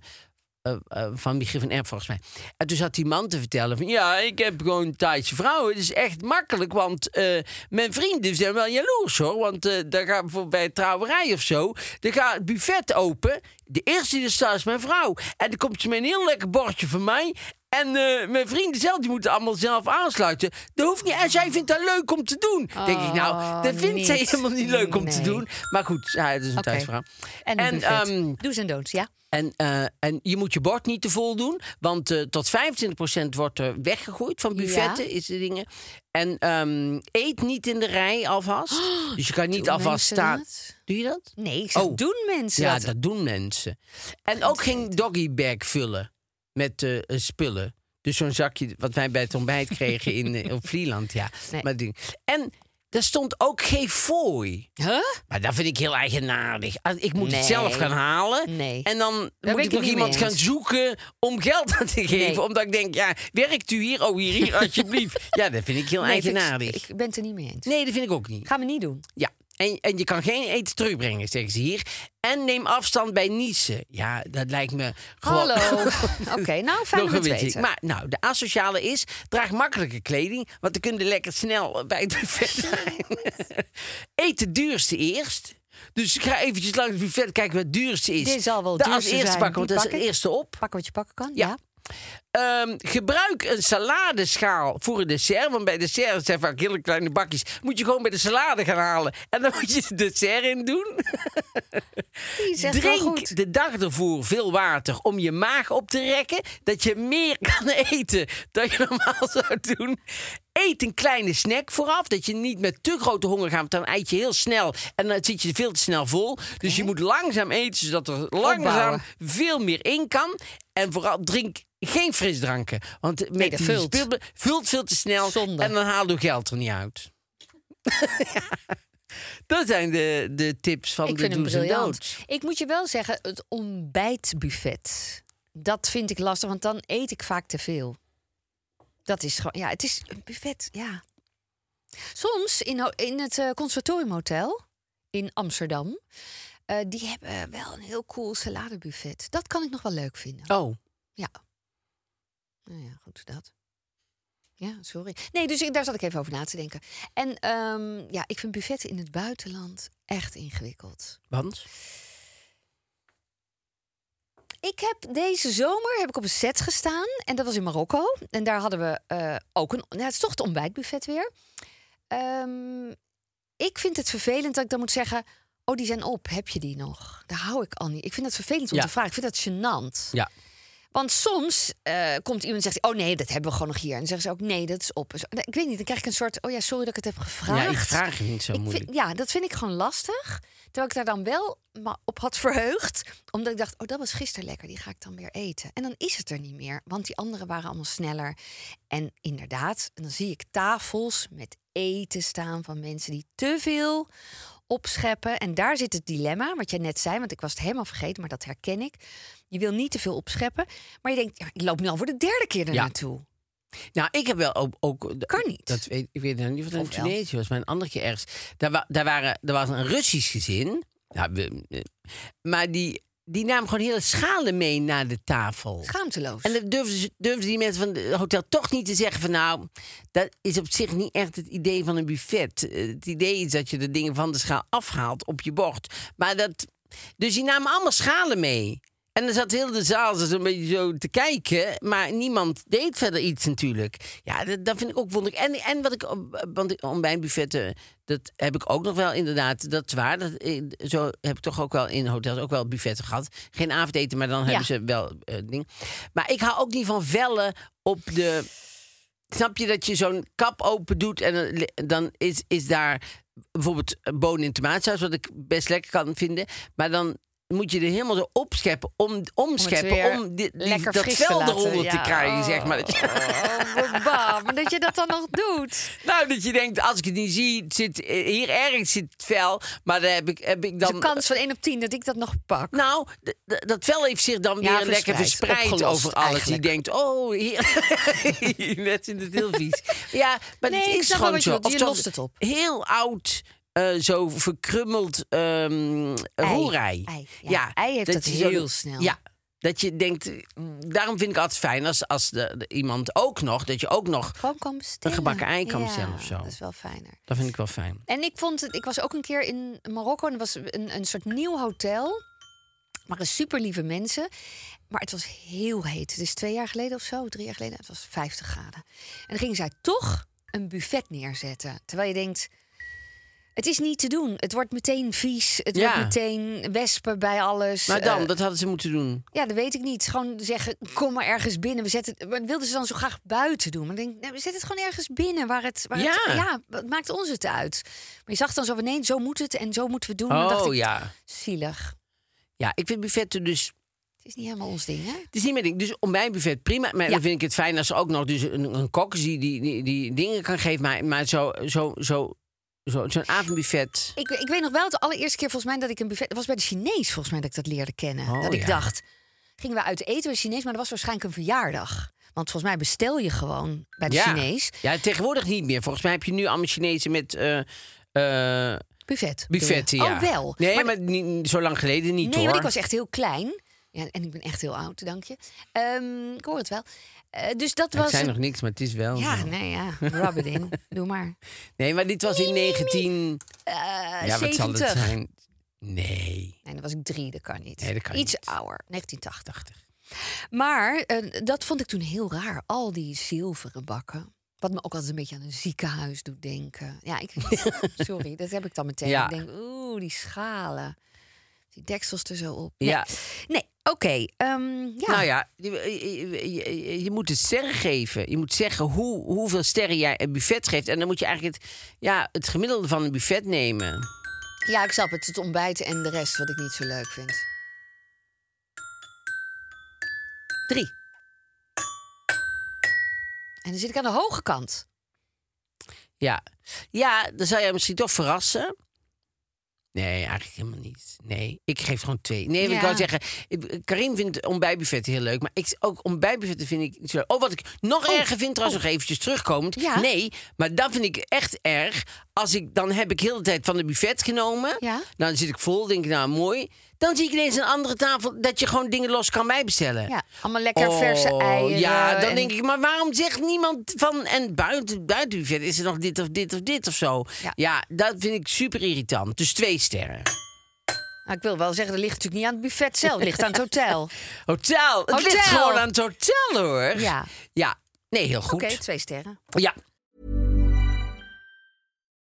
eh, eh, van Michiel van Erp volgens mij. En toen zat die man te vertellen van... ja, ik heb gewoon Thaise vrouwen. Het is echt makkelijk, want eh, mijn vrienden zijn wel jaloers hoor. Want daar gaat voor bij een trouwerij of zo... dan gaat het buffet open. De eerste die er staat is mijn vrouw. En dan komt ze met een heel lekker bordje van mij... En mijn vrienden zelf, die moeten allemaal zelf aansluiten. Dat hoeft niet. En zij vindt dat leuk om te doen. Denk ik, nou, dat vindt niet. zij helemaal niet leuk om te doen. Maar goed, ja, het is een Oké. thuisvrouw. En, En, ehm, Do's en don'ts, ja. En, eh, en je moet je bord niet te vol doen. Want eh, tot 25% wordt er weggegooid van buffetten, is de dingen. En ehm, eet niet in de rij alvast. dus je kan niet alvast staan. dat? Doe je dat? Nee, ik zeg, Oh. doen mensen Ja, dat? dat doen mensen. En ook geen doggybag vullen met eh, spullen. Dus zo'n zakje wat wij bij het ontbijt kregen in, op Vlieland. Ja. Nee. Maar ding. En er stond ook geen fooi. Huh? Maar dat vind ik heel eigenaardig. Als- Ik moet Nee. het zelf gaan halen. Nee. En dan moet ik nog iemand gaan zoeken om geld aan te geven. Nee. Omdat ik denk, ja, werkt u hier? Oh, hier, hier, alsjeblieft. ja, dat vind ik heel vind ik- eigenaardig. Ik, ben het er niet mee eens. Nee, dat vind ik ook niet. Gaan we niet doen. Ja, en, en je kan geen eten terugbrengen, zeggen ze hier. En neem afstand bij niezen. Ja, dat lijkt me gewoon... Hallo. Oké, nou, fijn om weten. Maar nou, de asociale is, draag makkelijke kleding, want dan kun je lekker snel bij het buffet zijn. Eet het duurste eerst. Dus ik ga eventjes langs het buffet kijken wat het duurste is. Dit zal wel het als duurste eerste zijn. pakken, want dat is het eerste op. Pakken wat je pakken kan, Ja. ja. Ehm, gebruik een saladeschaal voor een dessert. Want bij dessert zijn vaak hele kleine bakjes. Moet je gewoon bij de salade gaan halen. En dan moet je het dessert in doen. Drink de dag ervoor veel water om je maag op te rekken. Dat je meer kan eten dan je normaal zou doen. Eet een kleine snack vooraf. Dat je niet met te grote honger gaat. Want dan eet je heel snel. En dan zit je veel te snel vol. Dus je moet langzaam eten. Zodat er langzaam Opbouwen. veel meer in kan. En vooral drink geen frisdranken. Want met dat die vult. vult veel te snel. Zonde. En dan haal je geld er niet uit. Ja. Dat zijn de, de tips van Ik de do's en briljant. don'ts. Ik moet je wel zeggen, het ontbijtbuffet. Dat vind ik lastig, want dan eet ik vaak te veel. Dat is gewoon, ja, het is een buffet, ja. Soms in, in het eh, Conservatoriumhotel in Amsterdam, eh, die hebben wel een heel cool saladebuffet. Dat kan ik nog wel leuk vinden. Oh, Ja. Nou ja, goed, dat. Ja, sorry. Nee, dus ik, daar zat ik even over na te denken. En ehm, ja, ik vind buffetten in het buitenland echt ingewikkeld. want? Ik heb deze zomer heb ik op een set gestaan en dat was in Marokko. En daar hadden we eh, ook een. Nou, het is toch het ontbijtbuffet weer. Ehm, ik vind het vervelend dat ik dan moet zeggen: Oh, die zijn op. Heb je die nog? Daar hou ik al niet. Ik vind het vervelend om Ja. te vragen. Ik vind dat gênant. Ja. Want soms eh, komt iemand en zegt: Oh nee, dat hebben we gewoon nog hier. En dan zeggen ze ook: Nee, dat is op. Zo- Ik weet niet, dan krijg ik een soort: Oh ja, sorry dat ik het heb gevraagd. Ja, ik vraag je niet zo moeilijk. vind, ja, dat vind ik gewoon lastig. Terwijl ik daar dan wel op had verheugd. Omdat ik dacht, oh, dat was gisteren lekker. Die ga ik dan weer eten. En dan is het er niet meer. Want die anderen waren allemaal sneller. En inderdaad, dan zie ik tafels met eten staan van mensen die te veel opscheppen. En daar zit het dilemma, wat jij net zei. Want ik was het helemaal vergeten, maar dat herken ik. Je wil niet te veel opscheppen. Maar je denkt, ja, ik loop nu al voor de derde keer er Ja. naartoe. Nou, ik heb wel ook... ook Kan niet. Dat weet, ik weet niet of het wel? Tunesië was, maar een andere keer ergens. Daar, daar, waren, er was een Russisch gezin. Ja, we, eh, maar die, die namen gewoon hele schalen mee naar de tafel. Schaamteloos. En dan durfden, ze- durfden die mensen van het hotel toch niet te zeggen van nou, dat is op zich niet echt het idee van een buffet. Eh, Het idee is dat je de dingen van de schaal afhaalt op je bord. Maar dat, dus die namen allemaal schalen mee. En dan zat heel de zaal zo een beetje zo te kijken, maar niemand deed verder iets natuurlijk. Ja, dat, dat vind ik ook wonderlijk. En, en wat ik, op- want ontbijtbuffetten, dat heb ik ook nog wel inderdaad, dat is waar. Dat, eh, zo heb ik toch ook wel in hotels ook wel buffetten gehad. Geen avondeten, maar dan hebben ze wel eh ding. Maar ik hou ook niet van vellen op de... Snap je dat je zo'n kap open doet en dan is, is daar bijvoorbeeld bonen in tomaatsaus, wat ik best lekker kan vinden. Maar dan moet je er helemaal zo opscheppen, om, omscheppen, om, die, die- lekker dat vel eronder te krijgen, zeg maar. Dat je- Oh, bam, maar dat je dat dan nog doet. nou, dat je denkt, als ik het niet zie, het zit, eh, hier ergens zit het vel, maar dan heb ik, heb ik Dus dan... een kans van 1 op 10 dat ik dat nog pak. Nou, dat vel heeft zich dan weer lekker verspreid, opgelost over alles. eigenlijk. Die denkt, oh, hier. Net in het heel vies. Ja, maar Nee, het ik is gewoon je zo. Je lost het op. Heel oud, eh, zo verkrummeld roerij. Ei, ja. Ei heeft dat zo- heel snel. Ja. Dat je denkt, daarom vind ik altijd fijn als, als de, de- iemand ook nog, dat je ook nog, bestellen. gebakken ei kan Ja, bestellen of zo. Dat is wel fijner. dat vind ik wel fijn. En ik vond het, ik was ook een keer in Marokko en er was een, een soort nieuw hotel. Maar een super lieve mensen. Maar het was heel heet. Het is twee jaar geleden of zo, drie jaar geleden. Het was 50 graden. En dan gingen zij toch een buffet neerzetten. Terwijl je denkt, het is niet te doen. Het wordt meteen vies. Het Ja. wordt meteen wespen bij alles. Maar dan, Eh, dat hadden ze moeten doen. ja, dat weet ik niet. Gewoon zeggen, kom maar ergens binnen. We zetten maar wilden ze dan zo graag buiten doen. Maar denk, nee, we zetten het gewoon ergens binnen. Waar het, waar het, Ja. ja, wat maakt ons het uit? Maar je zag dan zo nee, zo moet het en zo moeten we doen. Dan dacht Oh ik, ja. Zielig. Ja, ik vind buffetten dus Het is niet helemaal ons ding, hè? Het is niet mijn ding. Dus ontbijtbuffet, prima. Maar Ja. dan vind ik het fijn als er ook nog dus een, een kok is die, die, die, die dingen kan geven. Maar, maar zo, zo, zo, zo, zo'n avondbuffet. Ik, ik weet nog wel, de allereerste keer volgens mij dat ik een buffet... Was bij de Chinees volgens mij dat ik dat leerde kennen. Oh, dat ik ja. dacht, gingen we uit eten bij de Chinees... maar dat was waarschijnlijk een verjaardag. Want volgens mij bestel je gewoon bij de ja. Chinees. Ja, tegenwoordig niet meer. Volgens mij heb je nu allemaal Chinezen met eh, Buffet. buffetten. Ja. Oh, wel. Nee, Maar maar, niet, zo lang geleden niet Nee, hoor. want ik was echt heel klein. Ja, en ik ben echt heel oud, dank je. Ehm, ik hoor het wel. Eh, dus dat ik was... zei het- nog niks, maar het is wel Ja, zo. nee, ja. Rub it in. Doe maar. Nee, maar dit was in 19... Eh ja, wat zal het 70. zijn? Nee. Nee, dan was ik drie, dat kan niet. Nee, dat kan Iets niet. ouder, 1980. Maar eh, dat vond ik toen heel raar. Al die zilveren bakken. Wat me ook altijd een beetje aan een ziekenhuis doet denken. Ja, ik, sorry, dat heb ik dan meteen. Ja. Ik denk, oeh, die schalen. Die deksels er zo op. Ja. Nee, oké. ehm, ja. Nou ja, je, je, je- je moet het sterren geven. Je moet zeggen hoe, hoeveel sterren jij een buffet geeft. En dan moet je eigenlijk het, ja, het gemiddelde van een buffet nemen. Ja, ik snap het. Het ontbijt en de rest wat ik niet zo leuk vind. Drie. En dan zit ik aan de hoge kant. Ja, ja dan zou jij misschien toch verrassen. Nee, eigenlijk helemaal niet. Nee, ik geef gewoon twee. Nee, Ja. ik wou zeggen, Karin vindt ontbijtbuffetten heel leuk. Maar ik, ook ontbijtbuffetten vind ik niet zo leuk. Oh, wat ik nog erger vind, trouwens nog eventjes terugkomend. Ja. Nee, maar dat vind ik echt erg. Als ik, dan heb ik heel de tijd van de buffet genomen. Ja. Dan zit ik vol, denk ik, nou mooi. Dan zie ik ineens een andere tafel dat je gewoon dingen los kan bijbestellen. Ja, allemaal lekker verse Oh, eieren. Ja, dan en- denk ik, maar waarom zegt niemand van... en buiten, buiten buffet is er nog dit of dit of dit of zo? Ja. Ja, dat vind ik super irritant. Dus twee sterren. Nou, ik wil wel zeggen, dat ligt natuurlijk niet aan het buffet zelf. Het ligt aan het hotel. Hotel. Het Hotel. ligt gewoon aan het hotel, hoor. Ja. Ja, nee, heel goed. Oké, twee sterren. Ja.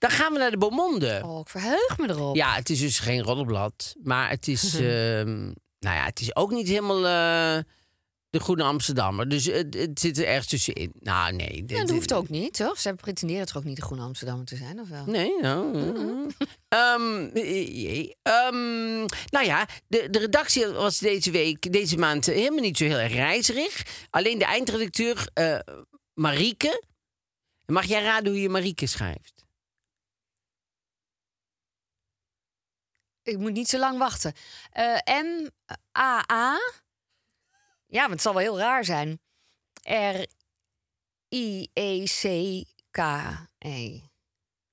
Dan gaan we naar de Beaumonde. Oh, ik verheug me erop. Ja, het is dus geen roddelblad. Maar het is... ehm, nou ja, het is ook niet helemaal... eh, De Groene Amsterdammer. Dus het, het zit er ergens tussenin. Nou, nee. Ja, dat hoeft ook niet, toch? Ze pretenderen toch ook niet de Groene Amsterdammer te zijn, of wel? Nee, nou. Ehm, eh, jee. Ehm, nou ja, de, de redactie was deze week, deze maand eh, helemaal niet zo heel erg reizerig. Alleen de eindredacteur, eh Marieke. Mag jij raden hoe je Marieke schrijft? Ik moet niet zo lang wachten. Eh, M-A-A. Ja, maar het zal wel heel raar zijn. E R-I-E-C-K-E.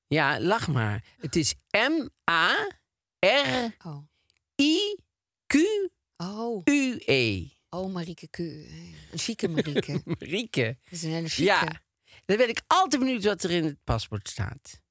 Ja, lach maar. Het is M-A-R-I-Q-U-E. Oh. Oh. Oh, Marieke Q. Een chique Marieke. Marieke. Dat is een hele chique. Ja. Dan ben ik altijd benieuwd wat er in het paspoort staat.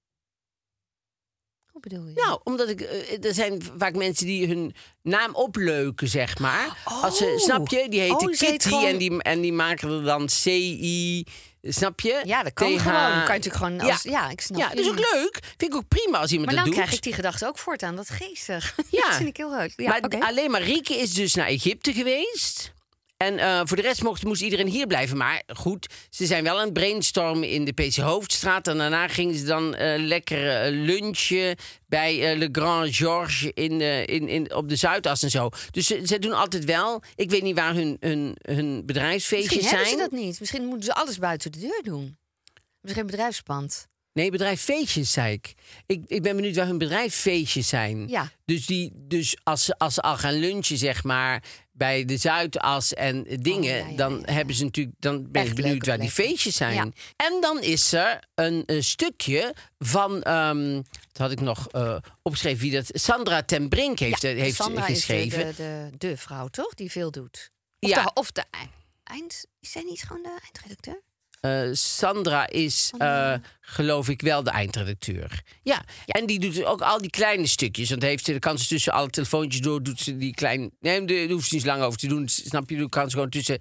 Hoe bedoel je? Nou, omdat ik. eh, er zijn vaak mensen die hun naam opleuken, zeg maar. Als ze, Oh. snap je? Die heten Oh, dus heet Kitty gewoon- en, die, en die maken er dan C-I. Snap je? Ja, dat kan TH. gewoon. Kan je natuurlijk gewoon als- ja, ik snap Ja, dat is ook leuk. Vind ik ook prima als iemand Maar dat dan doet. krijg ik die gedachte ook voortaan. Dat geestig. Ja. dat vind ik heel leuk. Ja, maar alleen maar Rieke is dus naar Egypte geweest. En eh, voor de rest mocht, moest iedereen hier blijven. Maar goed, ze zijn wel aan het brainstormen in de PC Hoofdstraat. En daarna gingen ze dan eh, lekker eh, lunchen bij Le Grand Georges in, in, in, op de Zuidas en zo. Dus ze, ze doen altijd wel. Ik weet niet waar hun, hun, hun bedrijfsfeestjes Misschien zijn. hebben ze dat niet. Misschien moeten ze alles buiten de deur doen. Misschien bedrijfspand. Nee, bedrijffeestjes, zei ik. ik. Ik ben benieuwd waar hun bedrijffeestjes zijn. Ja. Dus, die, dus als, ze, als ze al gaan lunchen, zeg maar, bij de Zuidas en dingen... Oh, ja, ja, dan ja, hebben ze natuurlijk... Dan ben ik benieuwd waar die feestjes zijn. En dan is er een, stukje van... ehm dat had ik nog eh, opgeschreven wie dat... Sandra ten Brink heeft, heeft Sandra geschreven. is de, de, de vrouw, toch? Die veel doet. Of Ja. de, of de ei- eind... Is zij niet gewoon de eindredacteur? Eh, Sandra is, eh, geloof ik, wel de eindredacteur. Ja. en die doet ook al die kleine stukjes. Want heeft ze de kans tussen alle telefoontjes door, doet ze die klein. Nee, daar hoeft ze niet lang over te doen. Snap je? Dat kan ze gewoon tussen.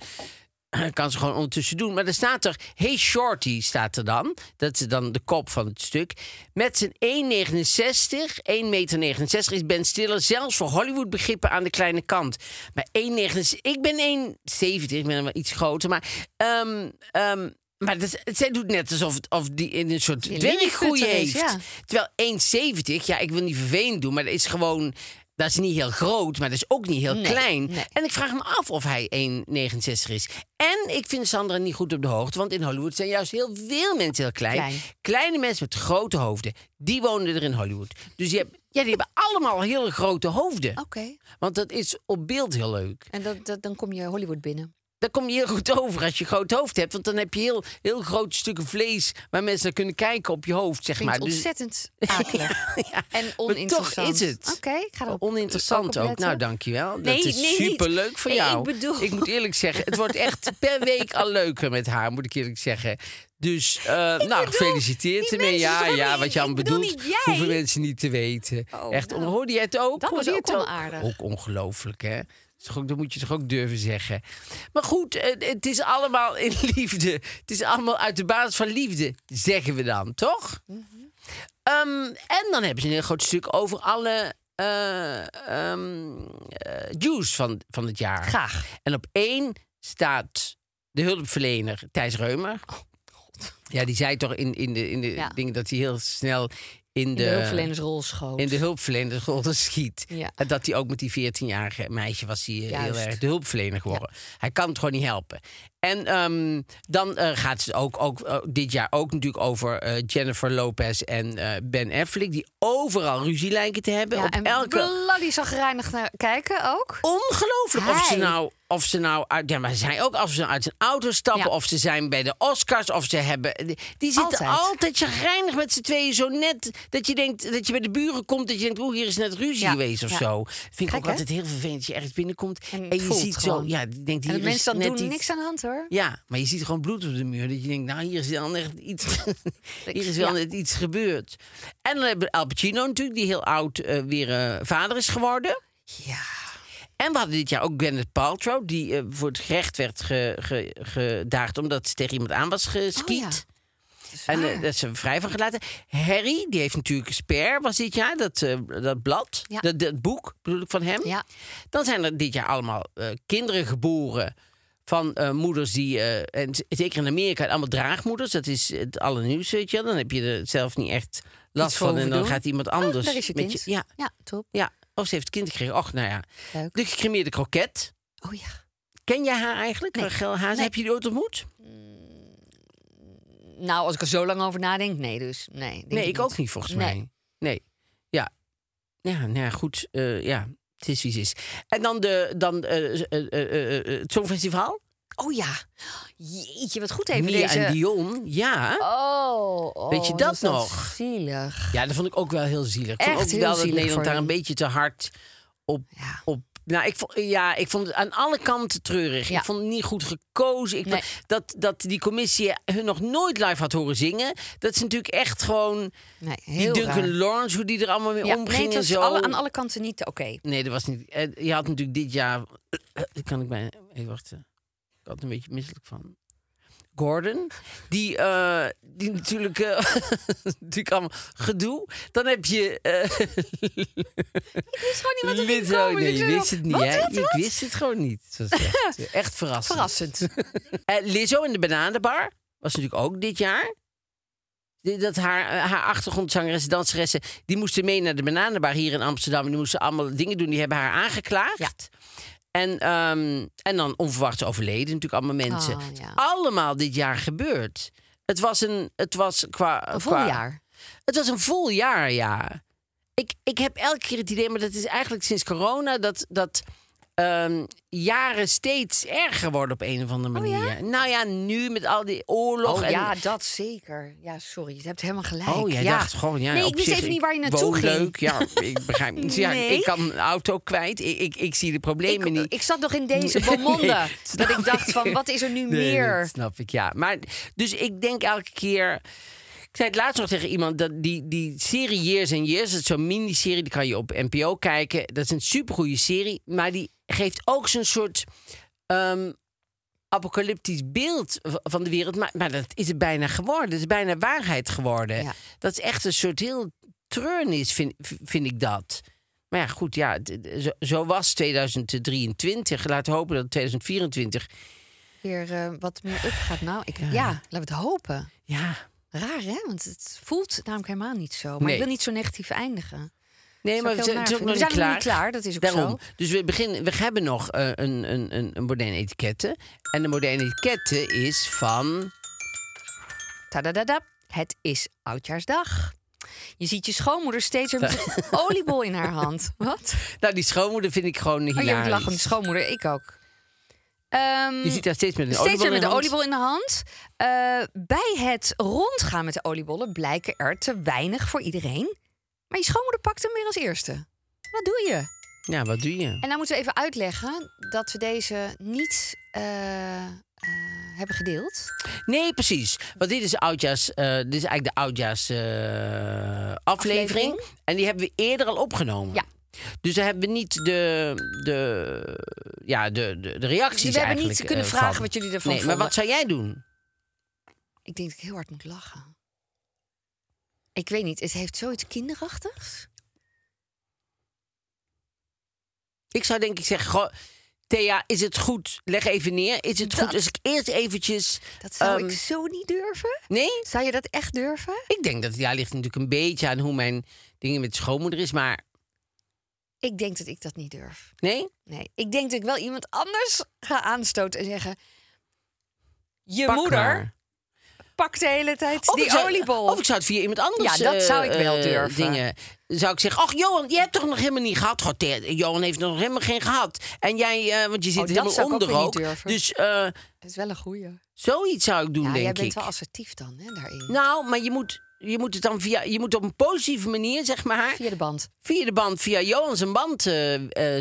Kan ze gewoon ondertussen doen. Maar er staat er. Hey Shorty staat er dan. Dat is dan de kop van het stuk. Met zijn 1,69. 1,69 meter is Ben Stiller zelfs voor Hollywood begrippen aan de kleine kant. Maar 1,69. Ik ben 1,70. Ik ben wel iets groter. Maar. ehm, maar dat, zij doet net alsof het, of die in een soort dwerggroei heeft. ja. Terwijl 1,70, ja, ik wil niet vervelend doen, maar dat is gewoon. Dat is niet heel groot, maar dat is ook niet heel Nee, klein. nee. En ik vraag me af of hij 1,69 is. En ik vind Sandra niet goed op de hoogte, want in Hollywood zijn juist heel veel mensen heel klein. Klein. Kleine mensen met grote hoofden, die wonen er in Hollywood. Dus die hebben, ja, die hebben allemaal heel grote hoofden. Oké. Want dat is op beeld heel leuk. En dat, dat, dan kom je Hollywood binnen. Daar kom je heel goed over als je een groot hoofd hebt. Want dan heb je heel, heel grote stukken vlees waar mensen naar kunnen kijken op je hoofd, zeg Vind maar. ik Dus- ontzettend akelig. Ja, En maar oninteressant. toch is het. Oké, ik ga er Oninteressant ook. Nou, dankjewel. Nee, dat is nee, niet. superleuk voor Nee, jou. ik bedoel- Ik moet eerlijk zeggen, het wordt echt per week al leuker met haar, moet ik eerlijk zeggen. Dus, eh, nou, bedoel, gefeliciteerd ermee. Ja, ja, niet? wat je aan bedoel bedoelt, jij. hoeven mensen niet te weten. Oh, echt, nou. hoorde je het ook? Dat was ook het onaardig. Ook ongelooflijk, hè? Dat ook- moet je toch ook durven zeggen. Maar goed, het, het is allemaal in liefde. Het is allemaal uit de basis van liefde, zeggen we dan, toch? Mhm. Ehm, en dan hebben ze een heel groot stuk over alle eh eh, Jews van, van het jaar. Graag. En op één staat de hulpverlener Thijs Reumer. Ja, die zei toch in, in de, in de Oh, Ja. dingen dat hij heel snel in de, de hulpverlenersrol schoot. in de hulpverlenersrol schiet. Ja. En dat hij ook met die 14-jarige meisje was hij eh, heel erg de hulpverlener geworden. Hij kan het gewoon niet helpen. En ehm, dan eh, gaat het ook, ook eh, dit jaar ook natuurlijk over eh, Jennifer Lopez en Ben Affleck. Die overal ruzie lijken te hebben. ja, op en elke bloody zagrijnig naar kijken ook. ongelooflijk of ze nou of ze nou uit ja maar zij ook of ze nou uit zijn auto stappen Ja. of ze zijn bij de Oscars of ze hebben die, die zitten Altijd. altijd met z'n tweeën zo net dat je denkt dat je bij de buren komt dat je denkt oeh hier is net ruzie Ja. geweest of zo vind ik ook hè? altijd heel vervelend dat je ergens binnenkomt En en, je ziet gewoon. zo ja denkt En hier de is mensen dan doen niks aan de hand hoor. Ja, maar je ziet gewoon bloed op de muur. Dat je denkt, nou, hier is dan echt iets. hier is wel net iets gebeurd. En dan hebben we Al Pacino natuurlijk, die heel oud eh, weer eh, vader is geworden. Ja. En we hadden dit jaar ook Gwyneth Paltrow, die eh, voor het gerecht werd ge, ge- gedaagd omdat ze tegen iemand aan was geskiet. Oh ja. En dat ze vrij van gelaten. Harry, die heeft natuurlijk Spare, was dit jaar, dat, dat blad, Ja. dat, dat boek bedoel ik van hem. Ja. Dan zijn er dit jaar allemaal kinderen geboren van eh, moeders die, eh, en zeker in Amerika, allemaal draagmoeders. Dat is het allernieuws, weet je. Dan heb je er zelf niet echt last van. En dan gaat iemand doen. anders Oh, met je. Ja, Ja, top. ja. Of ze heeft kind gekregen. Och, nou ja. Leuk. De gecremeerde kroket. Oh ja. Ken jij haar eigenlijk? Nee. Rachel? Nee. Heb je die ooit ontmoet? Nou, als ik er zo lang over nadenk, nee dus. Nee, Nee, ik ook niet volgens Nee. mij. Nee. Ja. Ja, nou ja, goed. eh, ja, is. En dan, de, dan eh, eh, eh, het Songfestival. Oh ja. Jeetje, wat goed even Mia deze... en Dion. Ja. Oh, oh, Weet je dat nog? Zielig. Ja, dat vond ik ook wel heel zielig. Ik vond Echt ook heel wel dat Nederland daar een beetje te hard op... Ja. op nou, ik vond, ja, ik vond het aan alle kanten treurig. Ja. Ik vond het niet goed gekozen. Ik Nee. vond dat, dat die commissie hun nog nooit live had horen zingen. Dat is natuurlijk echt gewoon... Nee, Die heel Duncan raar. Lawrence, hoe die er allemaal mee Ja, omging nee, het en zo. alle, aan alle kanten niet oké. Nee, dat was niet. eh, Je had natuurlijk dit jaar. eh, kan ik bij. Even wachten. Ik had er een beetje misselijk van. Gordon, die, eh, die natuurlijk, natuurlijk allemaal gedoe. Dan heb je. eh Ik wist gewoon niet wat er komen. Nee, je wist het niet, wat, hè? wat, Ik wist het gewoon niet. Zo slecht. Echt verrassend. Verrassend. Lizzo in de Bananenbar was natuurlijk ook dit jaar. Dat haar, haar achtergrondzangeressen, danseressen, die moesten mee naar de Bananenbar hier in Amsterdam. Die moesten allemaal dingen doen. Die hebben haar aangeklaagd. Ja. En, ehm, en dan onverwachts overleden natuurlijk allemaal mensen. Oh, ja. Allemaal dit jaar gebeurd. Het was een, het was qua, Een vol qua- jaar. Het was een vol jaar, ja. Ik, ik heb elke keer het idee, maar dat is eigenlijk sinds corona, dat, dat ehm, jaren steeds erger worden op een of andere manier. Nou ja, nu met al die oorlog. Oh en, ja, dat zeker. Ja, sorry. Je hebt helemaal gelijk. Oh, jij ja. dacht gewoon, ja, Nee, ik wist even niet waar je naartoe ging. leuk. Ja, ik begrijp niet. Ja, Nee. Ik kan een auto kwijt. Ik, ik, ik zie de problemen Ik, niet. ik zat nog in deze Beaumonde. Nee, dat ik dacht van, wat is er nu meer? dat snap ik, ja. Maar, dus ik denk elke keer... Ik zei het laatst nog tegen iemand, dat die, die serie Years and Years... dat is zo'n miniserie, die kan je op NPO kijken. Dat is een supergoeie serie, maar die geeft ook zo'n soort... ehm, apocalyptisch beeld van de wereld. Maar, maar dat is het bijna geworden. Het is bijna waarheid geworden. Ja. Dat is echt een soort heel treurnis, vind, vind ik dat. Maar ja, goed, ja, zo, zo was 2023. Laten we hopen dat 2024... Weer eh, wat meer up gaat. Nou, ik, ja. laten we het hopen. Ja, Raar, hè? Want het voelt namelijk helemaal niet zo. Maar Nee. ik wil niet zo negatief eindigen. Nee, maar we zijn, het is ook vinden. nog We niet nog klaar. niet klaar, dat is ook Daarom. zo. Dus we, beginnen, we hebben nog eh, een, een, een, een moderne etiketten. En de moderne etiketten is van... Tadadada. Het is Oudjaarsdag. Je ziet je schoonmoeder steeds weer met een oliebol in haar hand. Wat? Nou, die schoonmoeder vind ik gewoon Oh, je hebt hilarisch. lachende schoonmoeder. Ik ook. Ehm, Je ziet haar steeds met een steeds oliebol weer met in de oliebol in de hand. Eh, bij het rondgaan met de oliebollen blijken er te weinig voor iedereen. Maar je schoonmoeder pakt hem weer als eerste. Wat doe je? Ja, wat doe je? En nou moeten we even uitleggen dat we deze niet eh, eh, hebben gedeeld. Nee, precies. Want dit is, oudjaars, eh, dit is eigenlijk de oudjaars eh, aflevering. En die hebben we eerder al opgenomen. Ja. Dus daar hebben we niet de, de, ja, de, de, de reacties we hebben niet kunnen vragen van. wat jullie ervan nee, Maar wat zou jij doen? Ik denk dat ik heel hard moet lachen. Ik weet niet, het heeft zoiets kinderachtigs. Ik zou denk ik zeggen, goh, Thea, is het goed? Leg even neer. Is het Dat- goed als ik eerst eventjes... Dat zou ehm, ik zo niet durven. Nee? Zou je dat echt durven? Ik denk dat ja, ligt natuurlijk een beetje aan hoe mijn dingen met schoonmoeder is. Maar Ik denk dat ik dat niet durf. nee? Nee, ik denk dat ik wel iemand anders ga aanstoten en zeggen... Je Pak moeder. Pakt de hele tijd Of die ik zou- oliebol. Of ik zou het via iemand anders Ja, dat zou ik wel eh, durven. Dingen. Zou ik zeggen, ach Johan, je hebt toch nog helemaal niet gehad? God, Johan heeft nog helemaal geen gehad. En jij, eh, want je zit Oh, dat helemaal ik ook onder ook. durven. Dus eh, Het is wel een goeie. zoiets zou ik doen, Ja, denk jij bent ik. wel assertief dan, hè, daarin. Nou, maar je moet, je moet het dan via, je moet op een positieve manier, zeg maar, Via de band. via de band, via Johan zijn band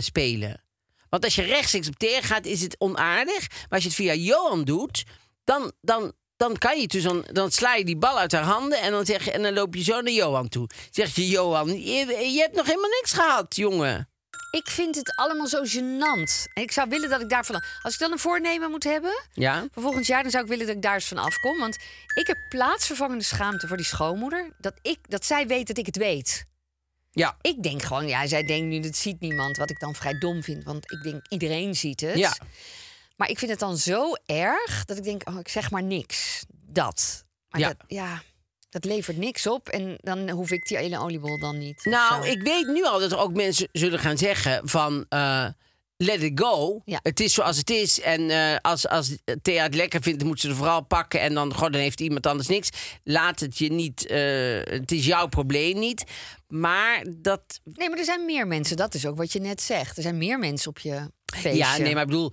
spelen. Want als je rechtstreeks op Thea gaat, is het onaardig. Maar als je het via Johan doet, dan, dan, dan kan je dus dan, dan sla je die bal uit haar handen en dan, zeg je, en dan loop je zo naar Johan toe. Zeg je, Johan, je, je hebt nog helemaal niks gehad, jongen. Ik vind het allemaal zo gênant. En ik zou willen dat ik daarvan... Als ik dan een voornemen moet hebben... Ja? voor volgend jaar, dan zou ik willen dat ik daar eens van afkom. Want ik heb plaatsvervangende schaamte voor die schoonmoeder. Dat, ik, dat zij weet dat ik het weet. Ja. Ik denk gewoon, ja, zij denkt nu, dat ziet niemand. Wat ik dan vrij dom vind, want ik denk, iedereen ziet het. Ja. Maar ik vind het dan zo erg dat ik denk, oh, ik zeg maar niks. Dat. Maar Ja. Dat, ja, dat levert niks op. En dan hoef ik die hele oliebol dan niet. Nou, ik weet nu al dat er ook mensen zullen gaan zeggen van... eh, let it go. Ja. Het is zoals het is. En eh, als, als Thea het lekker vindt, moet ze er vooral pakken. En dan, goh, dan heeft iemand anders niks. Laat het je niet... eh, het is jouw probleem niet. Maar dat... Nee, maar er zijn meer mensen. Dat is ook wat je net zegt. Er zijn meer mensen op je feestje. Ja, nee, maar ik bedoel...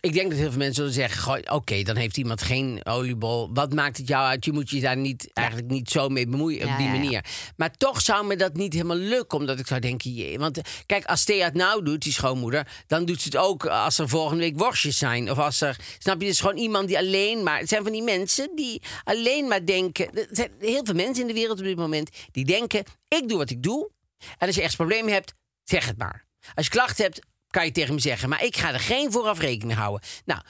Ik denk dat heel veel mensen zullen zeggen... goh, Oké, dan heeft iemand geen oliebol. Wat maakt het jou uit? Je moet je daar niet, eigenlijk niet zo mee bemoeien op die ja, manier. Maar toch zou me dat niet helemaal lukken. Omdat ik zou denken... Jee, want kijk, als Thea het nou doet, die schoonmoeder... dan doet ze het ook als er volgende week worstjes zijn. Of als er... Snap je? Het is gewoon iemand die alleen maar... Het zijn van die mensen die alleen maar denken... Er zijn heel veel mensen in de wereld op dit moment... die denken, ik doe wat ik doe. En als je echt problemen hebt, zeg het maar. Als je klachten hebt, kan je tegen me zeggen. Maar ik ga er geen vooraf rekening houden. Nou,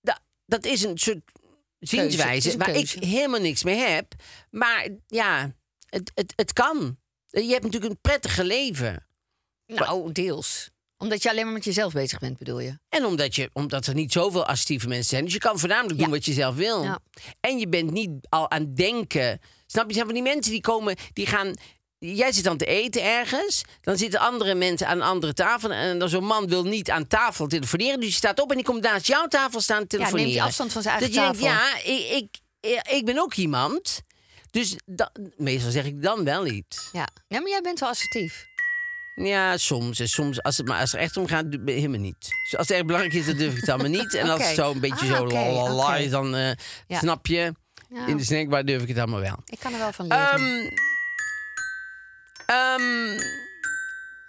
da- dat is een soort zienswijze een waar ik helemaal niks mee heb. Maar ja, het, het, het kan. Je hebt natuurlijk een prettige leven. Nou, deels. Omdat je alleen maar met jezelf bezig bent, bedoel je? En omdat, je, omdat er niet zoveel assertieve mensen zijn. Dus je kan voornamelijk doen wat je zelf wil. Ja. En je bent niet al aan het denken. Snap je? Zijn van die mensen die komen, die gaan. Jij zit dan te eten ergens. Dan zitten andere mensen aan een andere tafel. En dan zo'n man wil niet aan tafel telefoneren. Dus je staat op en die komt naast jouw tafel staan telefoneren. neemt die afstand van zijn eigen Dat je denkt, tafel. ja, ik, ik, ik ben ook iemand. Dus meestal zeg ik dan wel iets. Ja. Nee, maar jij bent wel assertief. Ja, soms. En soms als het, maar als het er echt om gaat, helemaal niet. Dus als het erg belangrijk is, dan durf ik het allemaal niet. En als het zo een beetje Ah, zo oké, la dan eh, Ja. snap je. Ja. In de snackbar durf ik het allemaal wel. Ik kan er wel van leren. Ehm ehm,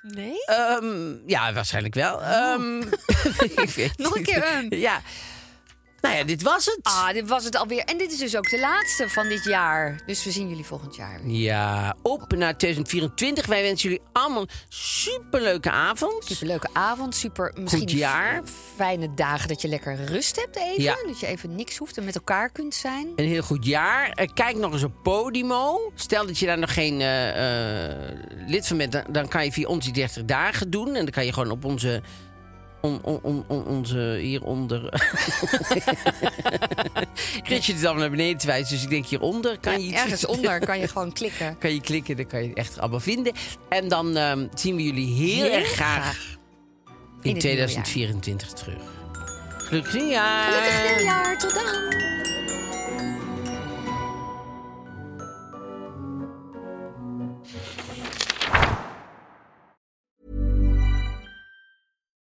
nee? ehm, ja, waarschijnlijk wel. Ehm, ik weet Nog een keer een. Ja. Nou ja, dit was het. Ah, dit was het alweer. En dit is dus ook de laatste van dit jaar. Dus we zien jullie volgend jaar weer. Ja, op naar 2024. Wij wensen jullie allemaal een superleuke avond. Superleuke avond, super misschien jaar. f- fijne dagen dat je lekker rust hebt even. Ja. Dat je even niks hoeft en met elkaar kunt zijn. Een heel goed jaar. Eh, kijk nog eens op Podimo. Stel dat je daar nog geen eh, eh, lid van bent, dan, dan kan je via ons die 30 dagen doen. En dan kan je gewoon op onze. On, on, on, on- onze hieronder. Chrisje het allemaal naar beneden te wijzen. Dus ik denk hieronder kan je iets. ergens onder kan je gewoon klikken. Kan je klikken, dan kan je het echt allemaal vinden. En dan ehm, zien we jullie heel, Heel erg graag, graag. in, het nieuwe jaar. 2024 terug. Gelukkig nieuwjaar! Gelukkig nieuwjaar, tot dan!